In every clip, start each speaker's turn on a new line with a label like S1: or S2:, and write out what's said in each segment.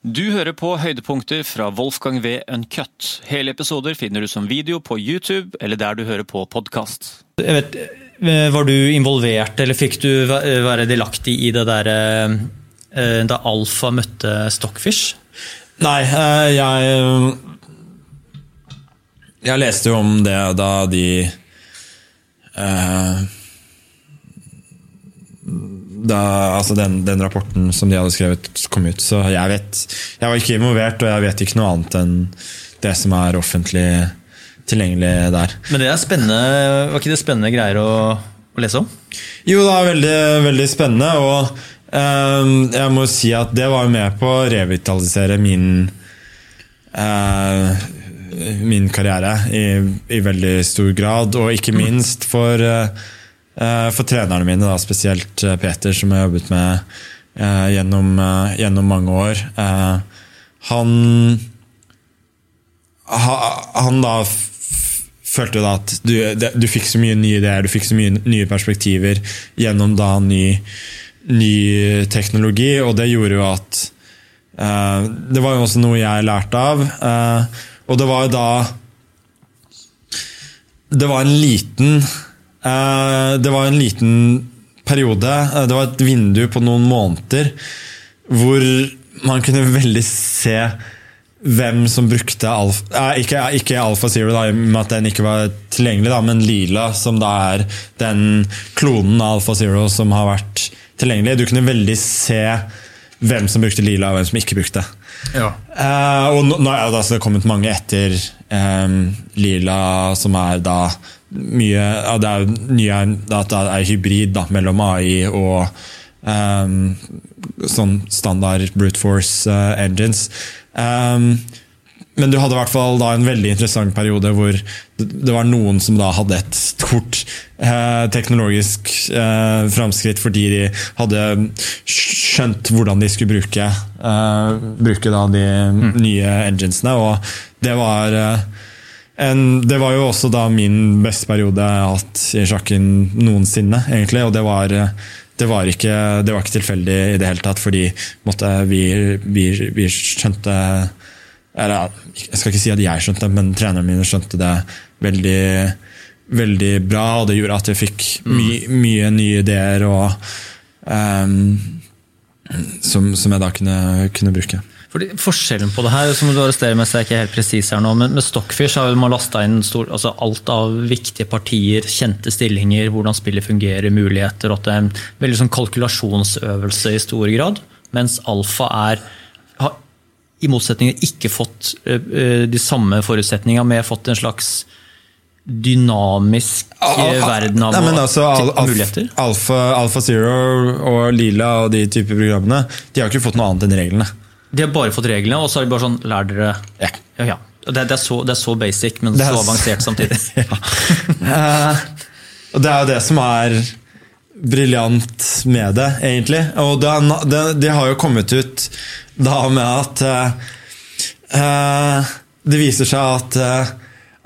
S1: Du hører på høydepunkter fra Wolfgang V. Uncut. Hele episoder finner du som video på YouTube eller der du hører på podkast.
S2: Var du involvert, eller fikk du være delaktig i det derre eh, da Alfa møtte Stockfish?
S3: Nei, eh, jeg Jeg leste jo om det da de eh, da, altså den, den, rapporten som de hadde skrevet, kom ut. Så jeg vet Jeg var ikke involvert, og jeg vet ikke noe annet enn det som er offentlig tilgjengelig der.
S2: Men det er spennende, var ikke det spennende greier å, å lese om?
S3: Jo, det er veldig, veldig spennende, og um, jeg må si at det var med på å revitalisere min uh, min karriere i, i, veldig stor grad, og ikke minst for Eh, for trenerne mine, da, spesielt eh, Peter, som jeg har jobbet med eh, gjennom, gjennom mange år. han han da følte jo da at du, du, fikk så mye nye ideer, du fikk så mye nye perspektiver gjennom da ny, ny teknologi, og det gjorde jo at uh, Det var jo også noe jeg lærte av. Uh, og det var jo da Det var en liten Eh, det var en liten periode, eh, det var et vindu på noen måneder, hvor man kunne veldig se hvem som brukte alfa eh, Ikke, ikke Alfa Zero, da, med at den ikke var tilgjengelig, da, men Lila, som da er den klonen av Alfa Zero som har vært tilgjengelig. Du kunne veldig se hvem som brukte Lila, og hvem som ikke brukte. Ja. Uh, og nå, nå er det altså kommet mange etter um, Lila, som er da mye ja, Det er nye at det er hybrid da, mellom AI og um, sånn standard brute force uh, engines. Um, men du hadde i hvert fall da en veldig interessant periode hvor det var noen som da hadde et stort eh, teknologisk eh, framskritt fordi de hadde skjønt hvordan de skulle bruke, eh, bruke da de mm. nye enginesene. Og det var eh, en, det var jo også da min beste periode jeg har hatt i sjakken noensinne, egentlig. Og det var, det var, ikke, det var ikke, tilfeldig i det hele tatt, fordi måtte, vi, vi, vi, skjønte Eller jeg skal ikke si at jeg skjønte det, men trenerne mine skjønte det veldig, veldig bra. Og det gjorde at jeg fikk my, mye nye ideer og, um, som, som, jeg da kunne, kunne bruke.
S2: Fordi Forskjellen på det her, som du arresterer meg, så er ikke helt presis her nå, men med Stockfish har man lasta inn stor, altså alt av viktige partier, kjente stillinger, hvordan spillet fungerer, muligheter. At det er en veldig sånn kalkulasjonsøvelse i stor grad. Mens Alfa er i motsetning ikke fått uh, de samme forutsetningene, men fått en slags dynamisk uh, verden av
S3: Nei, altså, al muligheter? Alfa, Alfa Zero og Lila og de typer programmene de har ikke fått noe annet enn reglene.
S2: De har bare fått reglene, og så har de bare sånn Lær dere ja. ja, ja. Det, det, er så, det, er så, basic, men så avansert samtidig.
S3: det er jo det som er briljant med det, egentlig. Og det, det, har jo kommet ut da med at uh, Det viser seg at uh,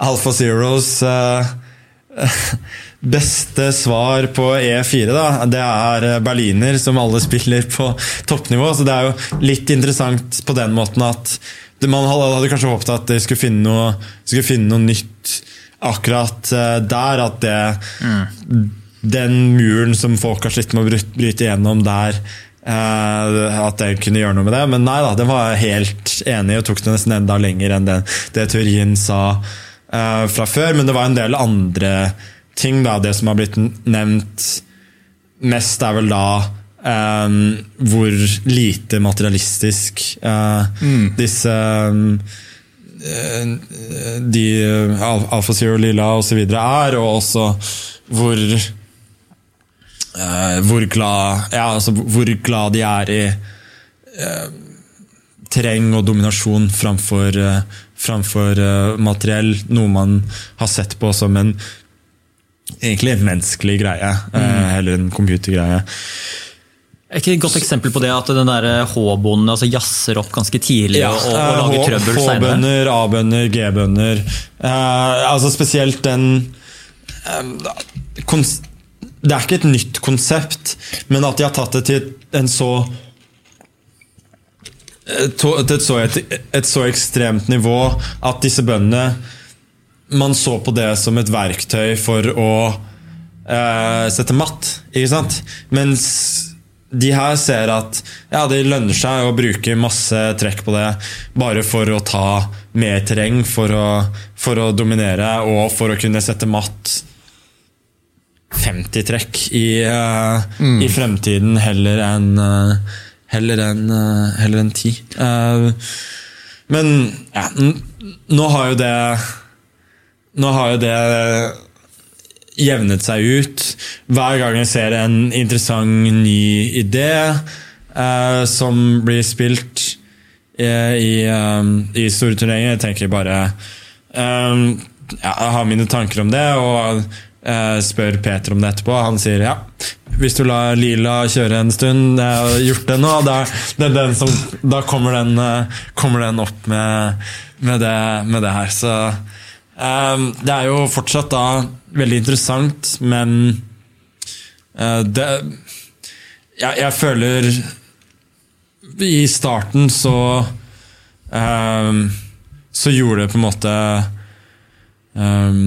S3: Alpha Zeros Beste svar på E4 da, det er eh, berliner, som alle spiller på toppnivå. Så det er jo litt interessant på den måten at man hadde kanskje håpet at de skulle finne noe, skulle finne noe nytt akkurat eh, der. At det, mm. Den muren som folk har slitt med å bryte igjennom der, eh, at den kunne gjøre noe med det. Men nei da, den var helt enig og tok det nesten enda lenger enn det, det teorien sa fra før. Men det var en del andre ting, da. Det som har blitt nevnt mest, er vel da um, hvor lite materialistisk uh, mm. disse um, de Alfa Zero Lila osv. er, og også hvor uh, hvor glad ja, altså hvor glad de er i uh, terreng og dominasjon framfor, uh, framfor materiell. Noe man har sett på som en egentlig en menneskelig greie, mm. eller en computergreie.
S2: Er ikke et godt eksempel på det at den H-bonden altså jazzer opp ganske tidlig ja, og, og, lager trøbbel
S3: seinere? H-bønder, A-bønder, G-bønder. Altså spesielt den eh, Det er ikke et nytt konsept, men at de har tatt det til en så til et så, et, et så ekstremt nivå at disse bøndene Man så på det som et verktøy for å eh, sette matt, ikke sant? Mens de her ser at ja, det lønner seg å bruke masse trekk på det bare for å ta mer terreng, for å, for å dominere og for å kunne sette matt 50 trekk i, eh, i fremtiden heller enn uh, Heller enn uh, heller enn 10. Eh, men ja, nå har jo det Nå har jo det jevnet seg ut. Hver gang jeg ser en interessant ny idé eh, som blir spilt i, eh, i store turneringer, jeg tenker bare eh, ja, Jeg har mine tanker om det, og eh, spør Peter om det etterpå. Han sier ja, hvis du lar Lila kjøre en stund, jeg har gjort det nå, da, det den som, da kommer, den, eh, kommer den opp med, med, det, med det her. Så eh, det er jo fortsatt da veldig interessant, men eh, det jeg, jeg føler I starten så eh, Så gjorde det på en måte eh,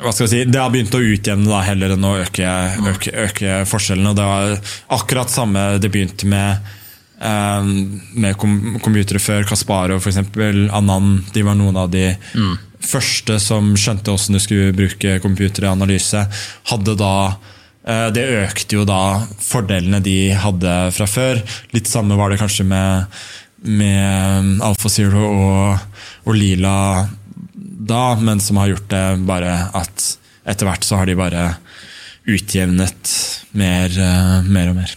S3: hva skal jeg si, Det har begynt å utjevne da, heller enn å øke, øke, øke forskjellene. og Det var akkurat samme det begynte med eh, med kom computere før. Kasparov, f.eks. Anand. De var noen av de første som skjønte hvordan du skulle bruke computer i analyse. Hadde da eh, Det økte jo da fordelene de hadde fra før. Litt samme var det kanskje med, med AlfaZero og, og Lila da, men som har gjort det bare at etter hvert så har de bare utjevnet mer, eh, mer og mer.